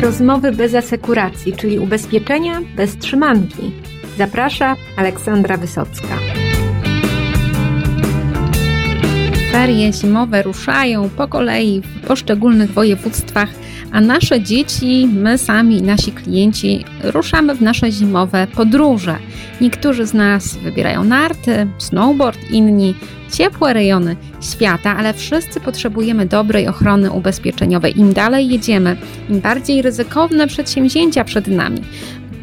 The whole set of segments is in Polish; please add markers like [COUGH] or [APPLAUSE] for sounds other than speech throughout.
Rozmowy bez asekuracji, czyli ubezpieczenia bez trzymanki. Zaprasza Aleksandra Wysocka. Ferie zimowe ruszają po kolei w poszczególnych województwach, a nasze dzieci, my sami, nasi klienci ruszamy w nasze zimowe podróże. Niektórzy z nas wybierają narty, snowboard, inni ciepłe rejony świata, ale wszyscy potrzebujemy dobrej ochrony ubezpieczeniowej. Im dalej jedziemy, im bardziej ryzykowne przedsięwzięcia przed nami,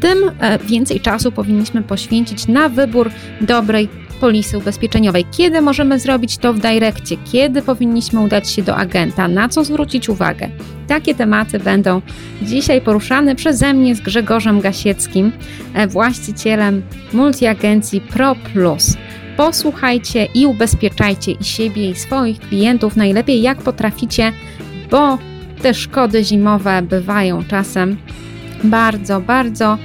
tym e, więcej czasu powinniśmy poświęcić na wybór dobrej polisy ubezpieczeniowej. Kiedy możemy zrobić to w direkcie? Kiedy powinniśmy udać się do agenta? Na co zwrócić uwagę? Takie tematy będą dzisiaj poruszane przeze mnie z Grzegorzem Gasieckim, e, właścicielem multiagencji Pro Plus. Posłuchajcie i ubezpieczajcie i siebie, i swoich klientów najlepiej jak potraficie, bo te szkody zimowe bywają czasem bardzo, bardzo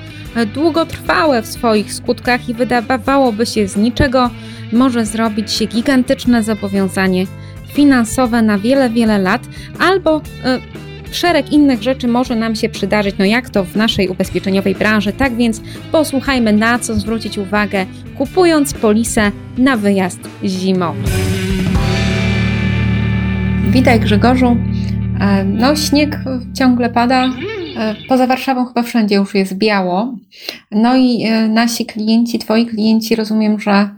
długotrwałe w swoich skutkach i wydawałoby się z niczego może zrobić się gigantyczne zobowiązanie finansowe na wiele, wiele lat, albo y, szereg innych rzeczy może nam się przydarzyć, no jak to w naszej ubezpieczeniowej branży. Tak więc posłuchajmy, na co zwrócić uwagę, kupując polisę na wyjazd zimowy. Witaj Grzegorzu. E, no, śnieg ciągle pada, E, poza Warszawą chyba wszędzie już jest biało. No i e, nasi klienci, twoi klienci, rozumiem, że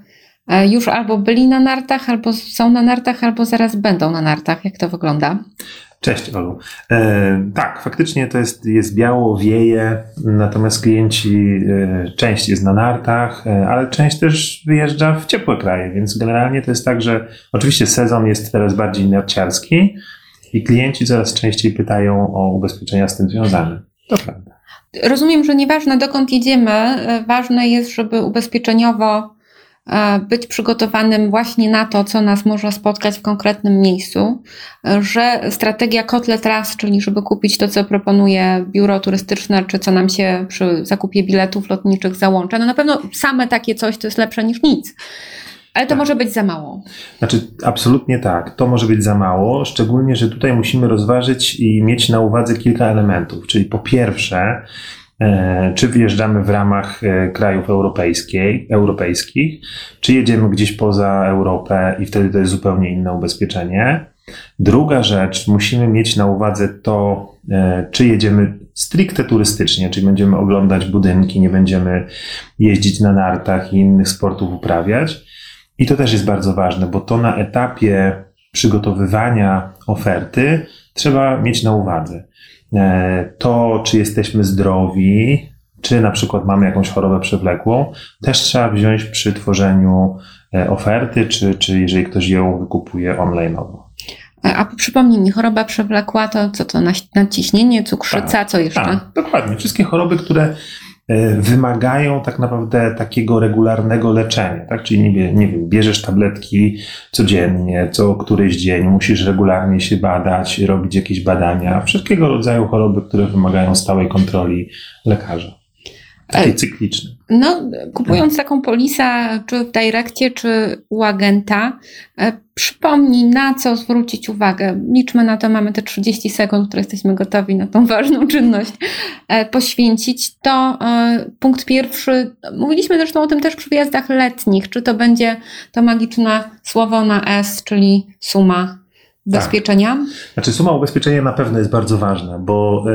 e, już albo byli na nartach, albo są na nartach, albo zaraz będą na nartach. Jak to wygląda? Cześć Olu. E, tak, faktycznie to jest, jest biało, wieje, natomiast klienci, e, część jest na nartach, e, ale część też wyjeżdża w ciepłe kraje, więc generalnie to jest tak, że oczywiście sezon jest teraz bardziej narciarski, i klienci coraz częściej pytają o ubezpieczenia z tym związane. To prawda. Rozumiem, że nieważne dokąd jedziemy, e, ważne jest, żeby ubezpieczeniowo e, być przygotowanym właśnie na to, co nas może spotkać w konkretnym miejscu, e, że strategia kotlet raz, czyli żeby kupić to, co proponuje biuro turystyczne, czy co nam się przy zakupie biletów lotniczych załącza, no na pewno same takie coś to jest lepsze niż nic. Ale to tak. może być za mało. Znaczy, absolutnie tak. To może być za mało, szczególnie, że tutaj musimy rozważyć i mieć na uwadze kilka elementów. Czyli po pierwsze, e, czy wyjeżdżamy w ramach e, krajów europejskich, czy jedziemy gdzieś poza Europę i wtedy to jest zupełnie inne ubezpieczenie. Druga rzecz, musimy mieć na uwadze to, e, czy jedziemy stricte turystycznie, czyli będziemy oglądać budynki, nie będziemy jeździć na nartach i innych sportów uprawiać. I to też jest bardzo ważne, bo to na etapie przygotowywania oferty trzeba mieć na uwadze. E, to, czy jesteśmy zdrowi, czy na przykład mamy jakąś chorobę przewlekłą, też trzeba wziąć przy tworzeniu e, oferty, czy, czy jeżeli ktoś ją wykupuje online. A przypomnij mi, choroba przewlekła to co to? Nadciśnienie, cukrzyca, tak, co jeszcze? Tak, dokładnie. Wszystkie choroby, które E, wymagają tak naprawdę takiego regularnego leczenia, tak? Czyli nie, nie wiem, bierzesz tabletki codziennie, co któryś dzień, musisz regularnie się badać, robić jakieś badania, wszystkiego rodzaju choroby, które wymagają stałej kontroli lekarza. Taki cykliczny. No, kupując taką polisę, czy w Directie, czy u agenta, e, przypomnij, na co zwrócić uwagę. Liczmy na to, mamy te 30 sekund, które jesteśmy gotowi na tą [LAUGHS] ważną czynność e, poświęcić. To e, punkt pierwszy, mówiliśmy zresztą o tym też przy wyjazdach letnich, czy to będzie to magiczne słowo na S, czyli suma ubezpieczenia? Tak. Znaczy suma ubezpieczenia na pewno jest bardzo ważna, bo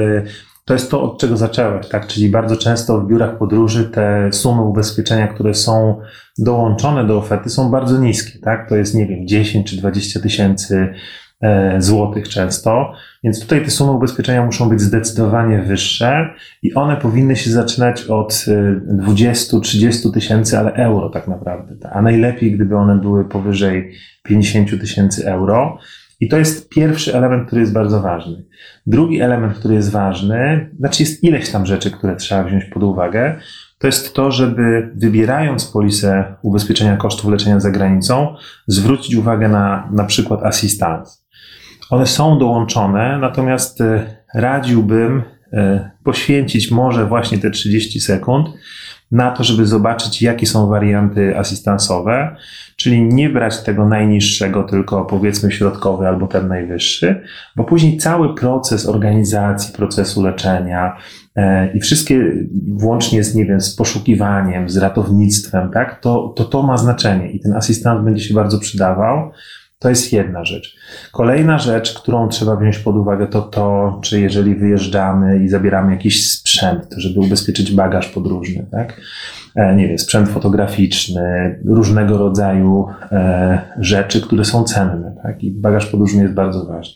to jest to, od czego zacząłeś, tak? Czyli bardzo często w biurach podróży te sumy ubezpieczenia, które są dołączone do oferty, są bardzo niskie, tak? To jest, nie wiem, 10 czy 20 tysięcy e, złotych często, więc tutaj te sumy ubezpieczenia muszą być zdecydowanie wyższe i one powinny się zaczynać od 20-30 e, tysięcy, ale euro tak naprawdę, a najlepiej gdyby one były powyżej 50 tysięcy euro. I to jest pierwszy element, który jest bardzo ważny. Drugi element, który jest ważny, znaczy jest ileś tam rzeczy, które trzeba wziąć pod uwagę, to jest to, żeby wybierając polisę ubezpieczenia kosztów leczenia za granicą, zwrócić uwagę na na przykład asystans. One są dołączone, natomiast e, radziłbym e, poświęcić może właśnie te 30 sekund na to, żeby zobaczyć, jakie są warianty asystansowe, czyli nie brać tego najniższego, tylko powiedzmy środkowy albo ten najwyższy, bo później cały proces organizacji, procesu leczenia e, i wszystkie włącznie z, nie wiem, z poszukiwaniem, z ratownictwem, tak, to, to to ma znaczenie i ten asystent będzie się bardzo przydawał. To jest jedna rzecz. Kolejna rzecz, którą trzeba wziąć pod uwagę, to to, czy jeżeli wyjeżdżamy i zabieramy jakiś sprzęt, to żeby ubezpieczyć bagaż podróżny, tak? E, nie wiem, sprzęt fotograficzny, różnego rodzaju e, rzeczy, które są cenne, tak? I bagaż podróżny jest bardzo ważny.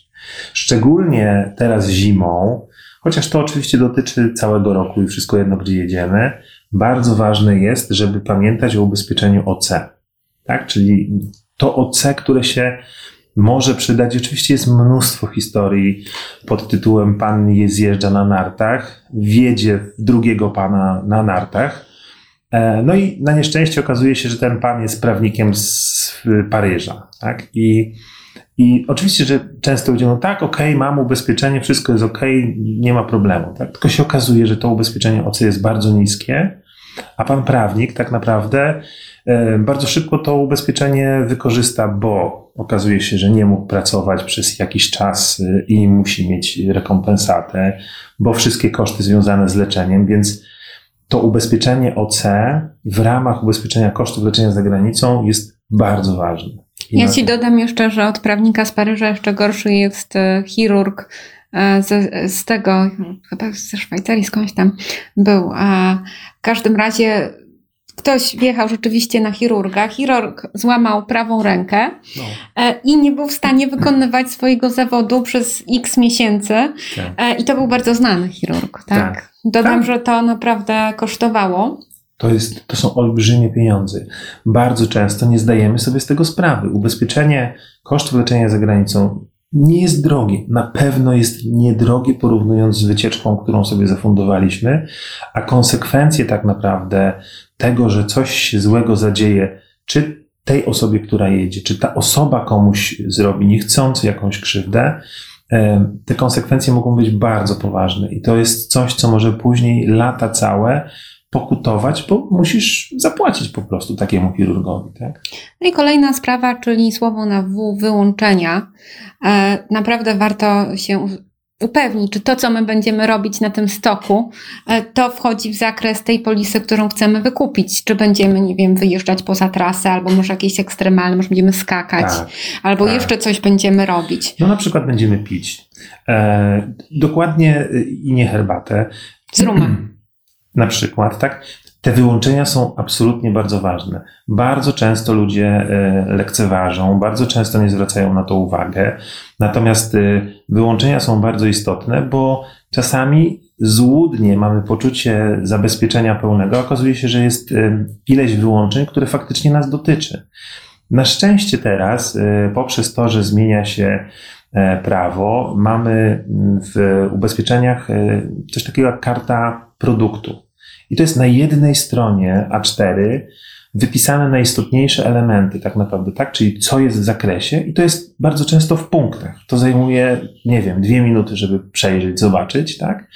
Szczególnie teraz zimą, chociaż to oczywiście dotyczy całego roku i wszystko jedno, gdzie jedziemy, bardzo ważne jest, żeby pamiętać o ubezpieczeniu OC. Tak? Czyli to OC, które się może przydać. Oczywiście jest mnóstwo historii pod tytułem Pan je zjeżdża na nartach, wiedzie drugiego pana na nartach. E, no i na nieszczęście okazuje się, że ten pan jest prawnikiem z Paryża. Tak? I, I oczywiście, że często ludzie mówią, tak, okej, okay, mam ubezpieczenie, wszystko jest okej, okay, nie ma problemu. Tak? Tylko się okazuje, że to ubezpieczenie OC jest bardzo niskie, a pan prawnik tak naprawdę bardzo szybko to ubezpieczenie wykorzysta, bo okazuje się, że nie mógł pracować przez jakiś czas e, i musi mieć rekompensatę, bo wszystkie koszty związane z leczeniem, więc to ubezpieczenie OC w ramach ubezpieczenia kosztów leczenia za granicą jest bardzo ważne. I ja ci dodam jeszcze, że od prawnika z Paryża jeszcze gorszy jest e, chirurg z, z tego, chyba ze Szwajcarii skądś tam był. A w każdym razie ktoś wjechał rzeczywiście na chirurga, chirurg złamał prawą rękę no. E, i nie był w stanie wykonywać swojego zawodu przez x miesięcy. Tak. E, I to był bardzo znany chirurg, tak? tak. Dodam, tak. że to naprawdę kosztowało. To, jest, to są olbrzymie pieniądze. Bardzo często nie zdajemy sobie z tego sprawy. Ubezpieczenie kosztów leczenia za granicą nie jest drogie. Na pewno jest niedrogie porównując z wycieczką, którą sobie zafundowaliśmy, a konsekwencje tak naprawdę tego, że coś się złego zadzieje, czy tej osobie, która jedzie, czy ta osoba komuś zrobi niechcący jakąś krzywdę, te konsekwencje mogą być bardzo poważne i to jest coś, co może później lata całe pokutować, bo musisz zapłacić po prostu takiemu chirurgowi. Tak? No i kolejna sprawa, czyli słowo na W, wyłączenia. E, naprawdę warto się upewnić, czy to, co my będziemy robić na tym stoku, e, to wchodzi w zakres tej polisy, którą chcemy wykupić. Czy będziemy, nie wiem, wyjeżdżać poza trasę, albo może jakieś ekstremalne, może będziemy skakać, tak, albo tak. jeszcze coś będziemy robić. No na przykład będziemy pić. E, dokładnie i nie herbatę. Z rumem. [CLEARS THROAT] na przykład, tak? Te wyłączenia są absolutnie bardzo ważne. Bardzo często ludzie e, lekceważą, bardzo często nie zwracają na to uwagę. Natomiast e, wyłączenia są bardzo istotne, bo czasami złudnie mamy poczucie zabezpieczenia pełnego. Okazuje się, że jest e, ileś wyłączeń, które faktycznie nas dotyczy. Na szczęście teraz, poprzez to, że zmienia się prawo, mamy w ubezpieczeniach coś takiego jak karta produktu. I to jest na jednej stronie A4 wypisane najistotniejsze elementy, tak naprawdę, tak? Czyli co jest w zakresie, i to jest bardzo często w punktach. To zajmuje, nie wiem, dwie minuty, żeby przejrzeć, zobaczyć, tak?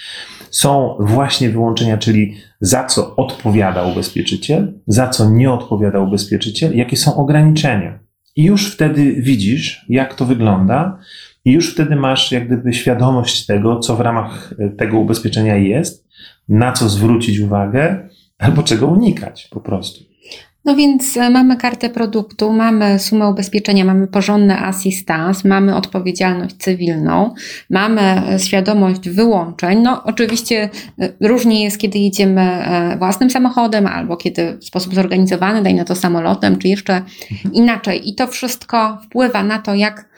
Są właśnie wyłączenia, czyli za co odpowiada ubezpieczyciel, za co nie odpowiada ubezpieczyciel, jakie są ograniczenia. I już wtedy widzisz, jak to wygląda, i już wtedy masz jak gdyby świadomość tego, co w ramach tego ubezpieczenia jest, na co zwrócić uwagę, albo czego unikać po prostu. No więc e, mamy kartę produktu, mamy sumę ubezpieczenia, mamy porządny asystans, mamy odpowiedzialność cywilną, mamy e, świadomość wyłączeń. No oczywiście e, różnie jest, kiedy jedziemy własnym samochodem albo kiedy w sposób zorganizowany, daj na to samolotem, czy jeszcze mhm. inaczej. I to wszystko wpływa na to, jak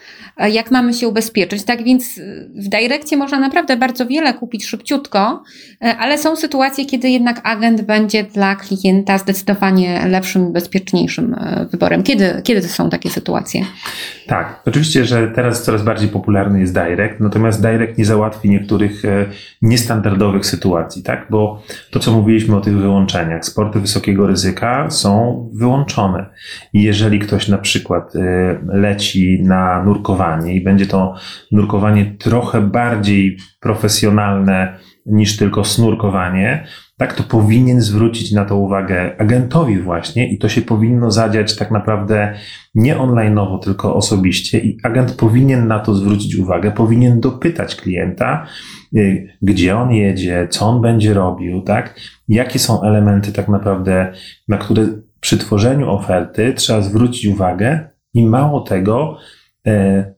jak mamy się ubezpieczyć. Tak więc y, w Direkcie można naprawdę bardzo wiele kupić szybciutko, y, ale są sytuacje, kiedy jednak agent będzie dla klienta zdecydowanie lepszym, bezpieczniejszym wyborem. Kiedy, kiedy to są takie sytuacje? Tak, oczywiście, że teraz coraz bardziej popularny jest Direct, natomiast Direct nie załatwi niektórych niestandardowych sytuacji, tak? Bo to, co mówiliśmy o tych wyłączeniach, sporty wysokiego ryzyka są wyłączone. Jeżeli ktoś na przykład leci na nurkowanie i będzie to nurkowanie trochę bardziej profesjonalne niż tylko snurkowanie, tak, to powinien zwrócić na to uwagę agentowi właśnie i to się powinno zadziać tak naprawdę nie online'owo, tylko osobiście i agent powinien na to zwrócić uwagę, powinien dopytać klienta, y, gdzie on jedzie, co on będzie robił, tak, jakie są elementy tak naprawdę, na które przy tworzeniu oferty trzeba zwrócić uwagę i mało tego,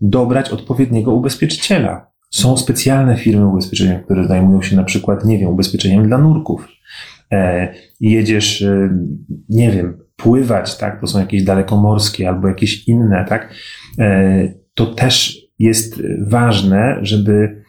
dobrać odpowiedniego ubezpieczyciela. Są specjalne firmy ubezpieczenia, które zajmują się na przykład, nie wiem, ubezpieczeniem dla nurków. E, jedziesz, e, nie wiem, pływać, tak, to są jakieś dalekomorskie albo jakieś inne, tak, e, to też jest ważne, żeby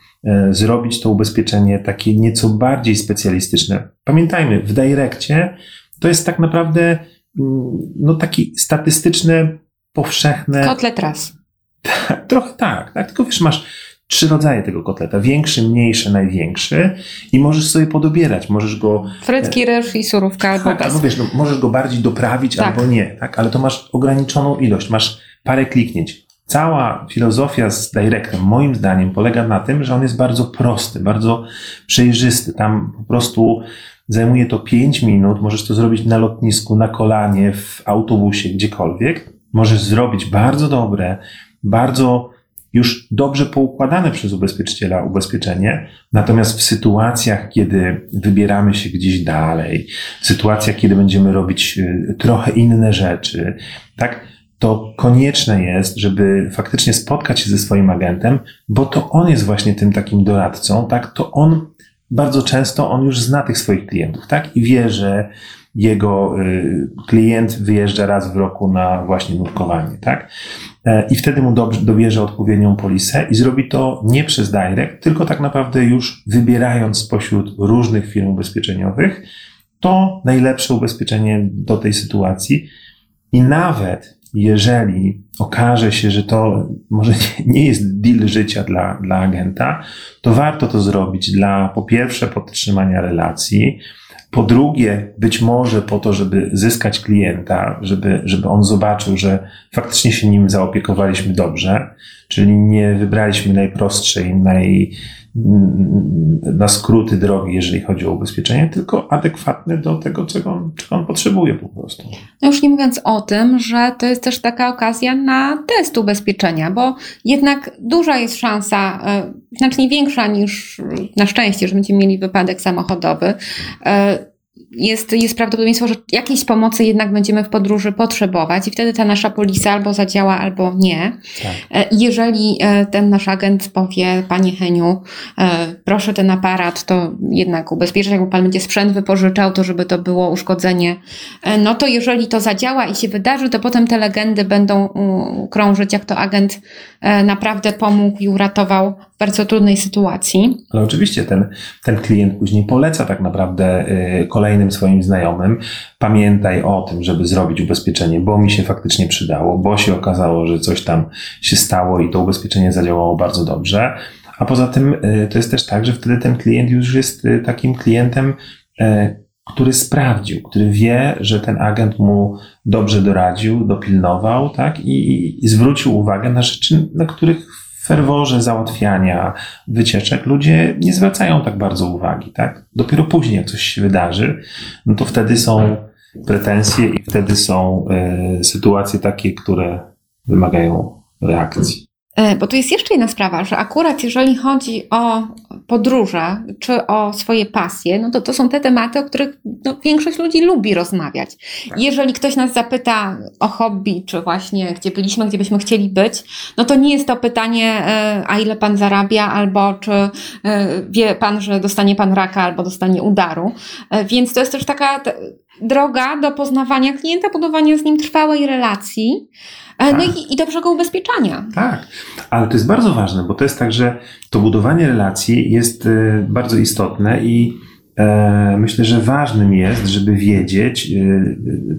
zrobić to ubezpieczenie takie nieco bardziej specjalistyczne. Pamiętajmy, w Direccie to jest tak naprawdę mm, no taki statystyczne, powszechne. Kotlet raz. [LAUGHS] Trochę tak, tak, tylko wiesz, masz trzy rodzaje tego kotleta. Większy, mniejszy, największy i możesz sobie podobierać. Możesz go... Frytki, ryż i surówka albo tak, albo wiesz, no, możesz go bardziej doprawić tak. albo nie, tak? Ale to masz ograniczoną ilość, masz parę kliknięć. Cała filozofia z Directem, moim zdaniem, polega na tym, że on jest bardzo prosty, bardzo przejrzysty. Tam po prostu zajmuje to 5 minut. Możesz to zrobić na lotnisku, na kolanie, w autobusie, gdziekolwiek. Możesz zrobić bardzo dobre, bardzo już dobrze poukładane przez ubezpieczyciela ubezpieczenie, natomiast w sytuacjach, kiedy wybieramy się gdzieś dalej, w sytuacjach, kiedy będziemy robić y, trochę inne rzeczy, tak, to konieczne jest, żeby faktycznie spotkać się ze swoim agentem, bo to on jest właśnie tym takim doradcą, tak, to on bardzo często on już zna tych swoich klientów, tak, i wie, że jego y, klient wyjeżdża raz w roku na właśnie nurkowanie, tak? E, I wtedy mu dobierze odpowiednią polisę i zrobi to nie przez direct, tylko tak naprawdę już wybierając spośród różnych firm ubezpieczeniowych to najlepsze ubezpieczenie do tej sytuacji. I nawet jeżeli okaże się, że to może [LAUGHS] nie jest deal życia dla, dla agenta, to warto to zrobić dla po pierwsze podtrzymania relacji, po drugie, być może po to, żeby zyskać klienta, żeby, żeby on zobaczył, że faktycznie się nim zaopiekowaliśmy dobrze, czyli nie wybraliśmy najprostszej, naj, na skróty drogi, jeżeli chodzi o ubezpieczenie, tylko adekwatne do tego, czego on, czego on potrzebuje po prostu. No już nie mówiąc o tym, że to jest też taka okazja na test ubezpieczenia, bo jednak duża jest szansa, e, znacznie większa niż na szczęście, że będziemy mieli wypadek samochodowy e, jest, jest prawdopodobieństwo, że jakiejś pomocy jednak będziemy w podróży potrzebować i wtedy ta nasza polisa albo zadziała, albo nie. Tak. E, jeżeli e, ten nasz agent powie, panie Heniu, e, proszę ten aparat, to jednak ubezpieczyć, jakby pan będzie sprzęt wypożyczał, to żeby to było uszkodzenie, no to jeżeli to zadziała i się wydarzy, to potem te legendy będą krążyć, jak to agent naprawdę pomógł i uratował bardzo trudnej sytuacji. Ale oczywiście ten, ten klient później poleca tak naprawdę kolejnym swoim znajomym, pamiętaj o tym, żeby zrobić ubezpieczenie, bo mi się faktycznie przydało, bo się okazało, że coś tam się stało i to ubezpieczenie zadziałało bardzo dobrze. A poza tym y, to jest też tak, że wtedy ten klient już jest y, takim klientem, y, który sprawdził, który wie, że ten agent mu dobrze doradził, dopilnował, tak, i, i zwrócił uwagę na rzeczy, na których ferworze załatwiania wycieczek ludzie nie zwracają tak bardzo uwagi, tak? Dopiero później, jak coś się wydarzy, no to wtedy są pretensje i wtedy są y, sytuacje takie, które wymagają reakcji. E, bo tu jest jeszcze jedna sprawa, że akurat jeżeli chodzi o podróże czy o swoje pasje, no to to są te tematy, o których no, większość ludzi lubi rozmawiać. Tak. Jeżeli ktoś nas zapyta o hobby, czy właśnie gdzie byliśmy, gdzie byśmy chcieli być, no to nie jest to pytanie, e, a ile pan zarabia, albo czy e, wie pan, że dostanie pan raka, albo dostanie udaru. Więc to jest też taka droga do poznawania klienta, budowania z nim trwałej relacji. E, no tak. i, i dobrego ubezpieczania. Tak, ale to jest bardzo ważne, bo to jest tak, że to budowanie relacji jest e, bardzo istotne i e, myślę, że ważnym jest, żeby wiedzieć,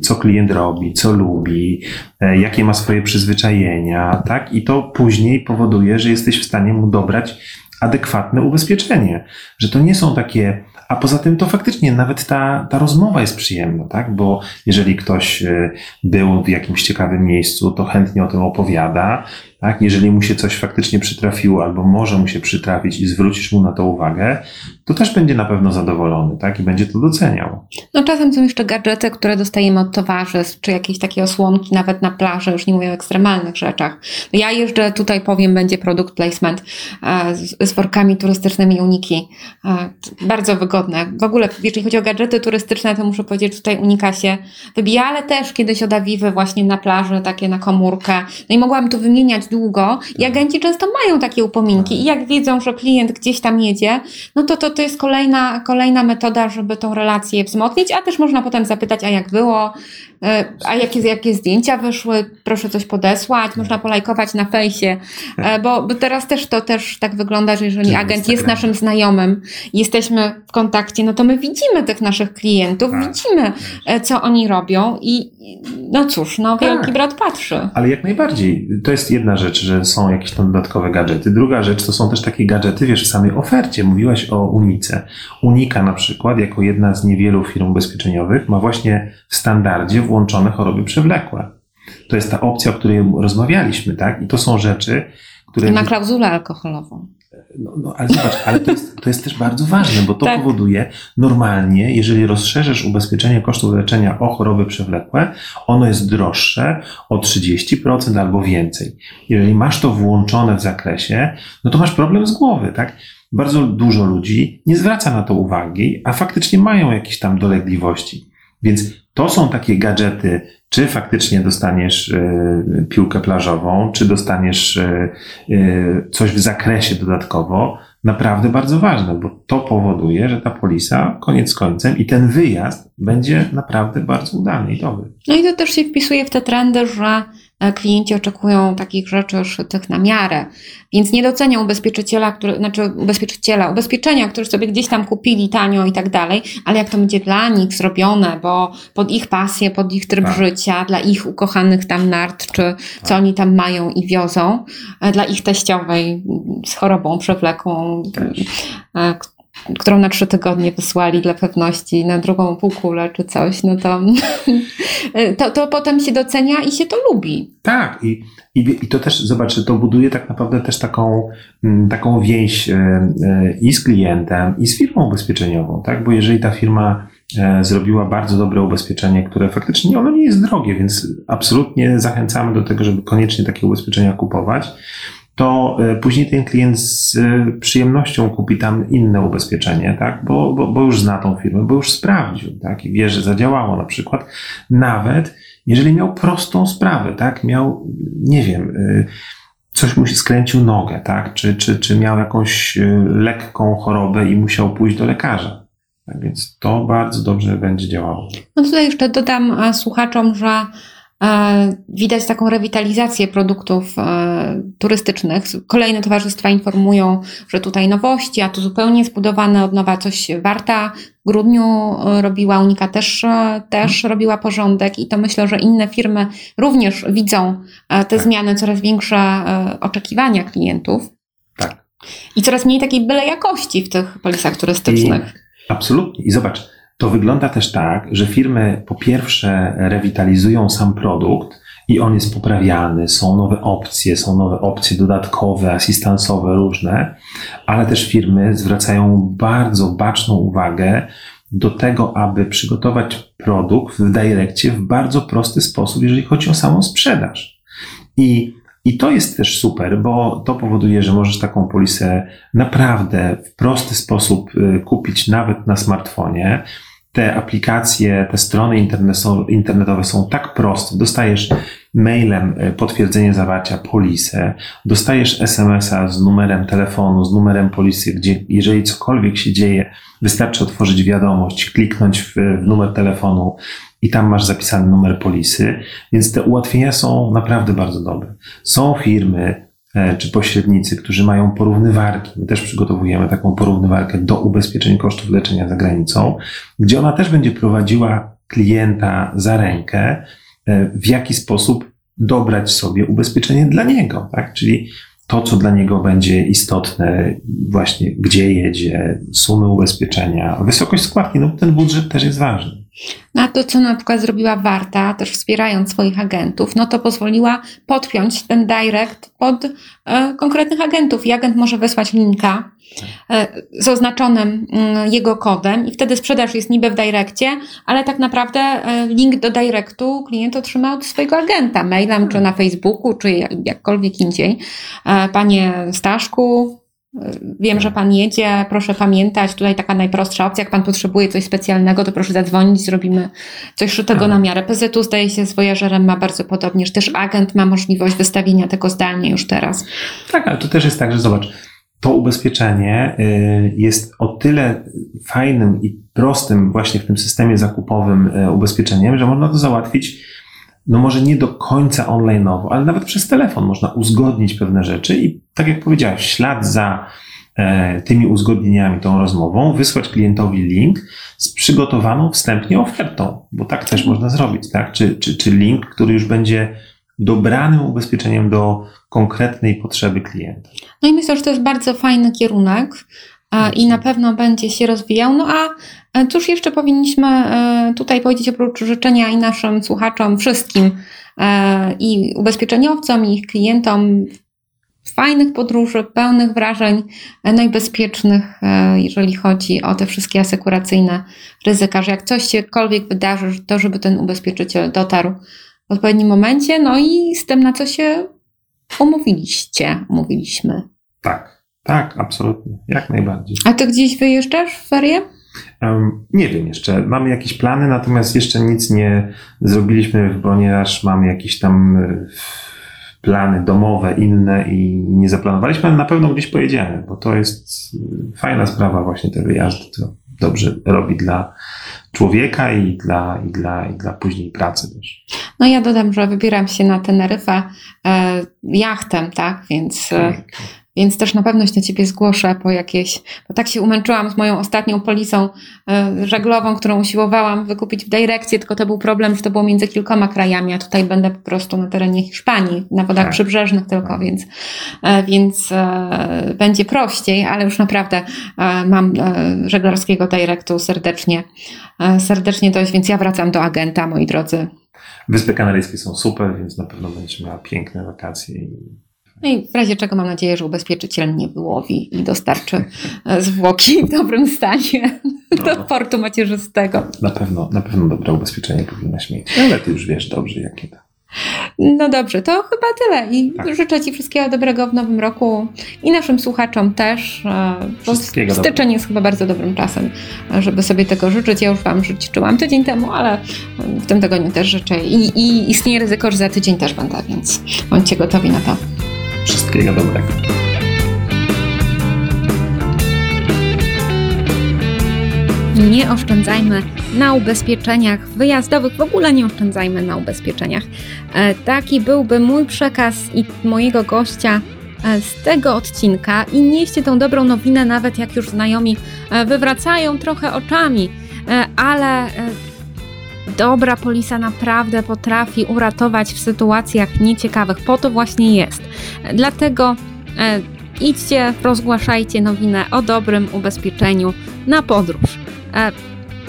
co klient robi, co lubi, jakie ma swoje przyzwyczajenia, tak? I to później powoduje, że jesteś w stanie mu dobrać adekwatne ubezpieczenie. Że to nie są takie a poza tym to faktycznie nawet ta, ta rozmowa jest przyjemna, tak? Bo jeżeli ktoś e, był w jakimś ciekawym miejscu, to chętnie o tym opowiada, Tak? Jeżeli mu się coś faktycznie przytrafiło, albo może mu się przytrafić i zwrócisz mu na to uwagę, to też będzie na pewno zadowolony, tak? I będzie to doceniał. No czasem są jeszcze gadżety, które dostajemy od towarzystw, czy jakieś takie osłonki nawet na plaży, już nie mówię o ekstremalnych rzeczach. Ja jeżdżę, tutaj powiem, będzie produkt placement e, z, z workami turystycznymi Uniki. E, bardzo wygodne. W ogóle, jeżeli chodzi o gadżety turystyczne, to muszę powiedzieć, że tutaj Unika się wybija, ale też kiedyś od Aviwy właśnie na plaży, takie na komórkę. No i mogłam tu wymieniać długo. I agenci często mają takie upominki i jak wiedzą, że klient gdzieś tam jedzie, no to to, to jest kolejna, kolejna metoda, żeby tą relację wzmocnić, a też można potem zapytać, a jak było, E, a jakie, jakie zdjęcia wyszły? Proszę coś podesłać, można polajkować na fejsie, e, bo, teraz też to też tak wygląda, że jeżeli agent jest naszym znajomym, jesteśmy w kontakcie, no to my widzimy tych naszych klientów, tak. widzimy, e, co oni robią i no cóż, no tak. wielki brat patrzy. Ale jak najbardziej. To jest jedna rzecz, że są jakieś tam dodatkowe gadżety. Druga rzecz to są też takie gadżety, wiesz, w samej ofercie. Mówiłaś o Unice. Unika na przykład, jako jedna z niewielu firm ubezpieczeniowych, ma właśnie w standardzie włączone choroby przewlekłe. To jest ta opcja, o której rozmawialiśmy, tak? I to są rzeczy, które. I ma klauzulę alkoholową. No, no, ale zobacz, ale to jest, to jest też bardzo ważne, bo to tak. powoduje normalnie, jeżeli rozszerzysz ubezpieczenie kosztów leczenia o choroby przewlekłe, ono jest droższe o 30% albo więcej. Jeżeli masz to włączone w zakresie, no to masz problem z głowy, tak? Bardzo dużo ludzi nie zwraca na to uwagi, a faktycznie mają jakieś tam dolegliwości. Więc to są takie gadżety, czy faktycznie dostaniesz y, piłkę plażową, czy dostaniesz y, y, coś w zakresie dodatkowo, naprawdę bardzo ważne, bo to powoduje, że ta polisa koniec końcem i ten wyjazd będzie naprawdę bardzo udany i dobry. No i to też się wpisuje w te trendy, że E, klienci oczekują takich rzeczy szytych na miarę, więc nie docenią ubezpieczyciela, który, znaczy ubezpieczyciela, ubezpieczenia, które sobie gdzieś tam kupili tanio i tak dalej, ale jak to będzie dla nich zrobione, bo pod ich pasję, pod ich tryb tak. życia, dla ich ukochanych tam nart, czy tak. co oni tam mają i wiozą, e, dla ich teściowej z chorobą przewlekłą, e, którą na trzy tygodnie wysłali dla pewności na drugą półkulę czy coś, no to, [LAUGHS] to, to potem się docenia i się to lubi. Tak, i, i, i to też, zobacz, to buduje tak naprawdę też taką, mm, taką więź e, e, i z klientem, i z firmą ubezpieczeniową, tak? Bo jeżeli ta firma e, zrobiła bardzo dobre ubezpieczenie, które faktycznie ono nie jest drogie, więc absolutnie zachęcamy do tego, żeby koniecznie takie ubezpieczenia kupować to e, później ten klient z e, przyjemnością kupi tam inne ubezpieczenie, tak? Bo, bo, bo już zna tą firmę, bo już sprawdził, tak? I wie, że zadziałało na przykład. Nawet jeżeli miał prostą sprawę, tak? Miał, nie wiem, e, coś mu się skręcił nogę, tak? Czy, czy, czy miał jakąś lekką chorobę i musiał pójść do lekarza. Tak więc to bardzo dobrze będzie działało. No tutaj jeszcze dodam słuchaczom, że widać taką rewitalizację produktów e, turystycznych. Kolejne towarzystwa informują, że tutaj nowości, a tu zupełnie zbudowane od nowa coś warta. W grudniu e, robiła Unika też, też mhm. robiła porządek i to myślę, że inne firmy również widzą te tak. zmiany, coraz większe oczekiwania klientów. Tak. I coraz mniej takiej byle jakości w tych polisach turystycznych. I, absolutnie. I zobacz, to wygląda też tak, że firmy po pierwsze rewitalizują sam produkt i on jest poprawiany, są nowe opcje, są nowe opcje dodatkowe, asystansowe, różne, ale też firmy zwracają bardzo baczną uwagę do tego, aby przygotować produkt w direkcie w bardzo prosty sposób, jeżeli chodzi o samą sprzedaż. I i to jest też super, bo to powoduje, że możesz taką polisę naprawdę w prosty sposób y, kupić nawet na smartfonie. Te aplikacje, te strony internetowe są tak proste. Dostajesz mailem y, potwierdzenie zawarcia polisę, dostajesz SMS-a z numerem telefonu, z numerem polisy, gdzie jeżeli cokolwiek się dzieje, wystarczy otworzyć wiadomość, kliknąć w, w numer telefonu, i tam masz zapisany numer polisy, więc te ułatwienia są naprawdę bardzo dobre. Są firmy e, czy pośrednicy, którzy mają porównywarki. My też przygotowujemy taką porównywarkę do ubezpieczeń kosztów leczenia za granicą, gdzie ona też będzie prowadziła klienta za rękę, e, w jaki sposób dobrać sobie ubezpieczenie dla niego, tak? Czyli to, co dla niego będzie istotne, właśnie gdzie jedzie, sumy ubezpieczenia, wysokość składki, no ten budżet też jest ważny. Na to, co na przykład zrobiła Warta, też wspierając swoich agentów, no to pozwoliła podpiąć ten direct pod e, konkretnych agentów i agent może wysłać linka e, z oznaczonym mm, jego kodem i wtedy sprzedaż jest niby w direkcie, ale tak naprawdę e, link do directu klient otrzyma od swojego agenta, mailem czy na Facebooku, czy jakkolwiek indziej. E, panie Staszku, Wiem, że Pan jedzie, proszę pamiętać, tutaj taka najprostsza opcja, jak Pan potrzebuje coś specjalnego, to proszę zadzwonić, zrobimy coś szytego tak. na miarę. PZU zdaje się z Voyagerem ma bardzo podobnie, że też agent ma możliwość wystawienia tego zdalnie już teraz. Tak, ale to też jest tak, że zobacz, to ubezpieczenie y, jest o tyle fajnym i prostym właśnie w tym systemie zakupowym y, ubezpieczeniem, że można to załatwić no może nie do końca online'owo, ale nawet przez telefon można uzgodnić pewne rzeczy i tak jak powiedziałeś, ślad za e, tymi uzgodnieniami, tą rozmową, wysłać klientowi link z przygotowaną wstępnie ofertą, bo tak też można zrobić, tak? Czy, czy, czy link, który już będzie dobranym ubezpieczeniem do konkretnej potrzeby klienta. No i myślę, że to jest bardzo fajny kierunek i na pewno będzie się rozwijał. No a cóż jeszcze powinniśmy e, tutaj powiedzieć oprócz życzenia i naszym słuchaczom, wszystkim e, i ubezpieczeniowcom, i ich klientom fajnych podróży, pełnych wrażeń, najbezpiecznych, jeżeli chodzi o te wszystkie asekuracyjne ryzyka, że jak coś się,kolwiek wydarzy, to żeby ten ubezpieczyciel dotarł w odpowiednim momencie, no i z tym, na co się umówiliście, umówiliśmy. Tak. Tak, absolutnie. Jak najbardziej. A ty gdzieś wyjeżdżasz w ferie? Nie wiem jeszcze. Mamy jakieś plany, natomiast jeszcze nic nie zrobiliśmy, ponieważ mamy jakieś tam e, plany domowe, inne i nie zaplanowaliśmy, ale na pewno gdzieś pojedziemy, bo to jest e, fajna sprawa właśnie te wyjazdy. To dobrze robi dla człowieka i dla, i dla, i dla później pracy też. No ja dodam, że wybieram się na Teneryfę e, jachtem, tak, więc e, tak. Więc też na pewno się do ciebie zgłoszę po jakieś, bo tak się umęczyłam z moją ostatnią polisą y, żaglową, którą usiłowałam wykupić w Direkcie, tylko to był problem, że to było między kilkoma krajami, a tutaj będę po prostu na terenie Hiszpanii, na wodach tak. przybrzeżnych tylko, tak. więc, y, więc y, będzie prościej, ale już naprawdę mam żeglarskiego Direktu serdecznie, serdecznie dość, więc ja wracam do agenta, moi drodzy. Wyspy Kanaryjskie są super, więc na pewno będziesz miała piękne wakacje i no i w razie czego mam nadzieję, że ubezpieczyciel nie wyłowi i dostarczy e, zwłoki w dobrym stanie no, do portu macierzystego. Na pewno, na pewno dobre ubezpieczenie powinnaś mieć, ale ty już wiesz dobrze, jakie to. No dobrze, to chyba tyle i tak. życzę Ci wszystkiego dobrego w nowym roku i naszym słuchaczom też. E, wszystkiego styczeń dobrego. jest chyba bardzo dobrym czasem, żeby sobie tego życzyć. Ja już Wam życzyłam tydzień temu, ale w tym tygodniu też życzę i, i istnieje ryzyko, że za tydzień też będę, więc bądźcie gotowi na to. Wszystkiego dobrego. Nie oszczędzajmy na ubezpieczeniach wyjazdowych, w ogóle nie oszczędzajmy na ubezpieczeniach. E, taki byłby mój przekaz i mojego gościa e, z tego odcinka i nieście tą dobrą nowinę, nawet jak już znajomi e, wywracają trochę oczami, ale dobra polisa naprawdę potrafi uratować w sytuacjach nieciekawych. Po to właśnie jest. Dlatego e, idźcie, rozgłaszajcie nowinę o dobrym ubezpieczeniu na podróż. E,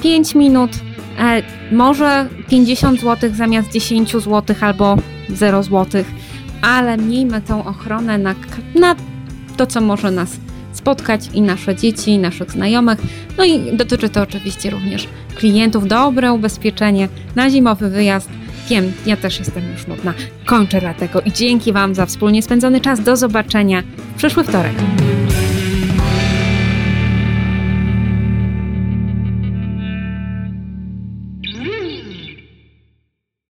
5 minut, e, może 50 zł zamiast 10 zł albo 0 zł, ale miejmy tą ochronę na, na to, co może nas spotkać i nasze dzieci, i naszych znajomych. No i dotyczy to oczywiście również klientów. Dobre ubezpieczenie na zimowy wyjazd. Wiem, ja też jestem już nudna. Kończę dlatego i dzięki Wam za wspólnie spędzony czas. Do zobaczenia w przyszły wtorek.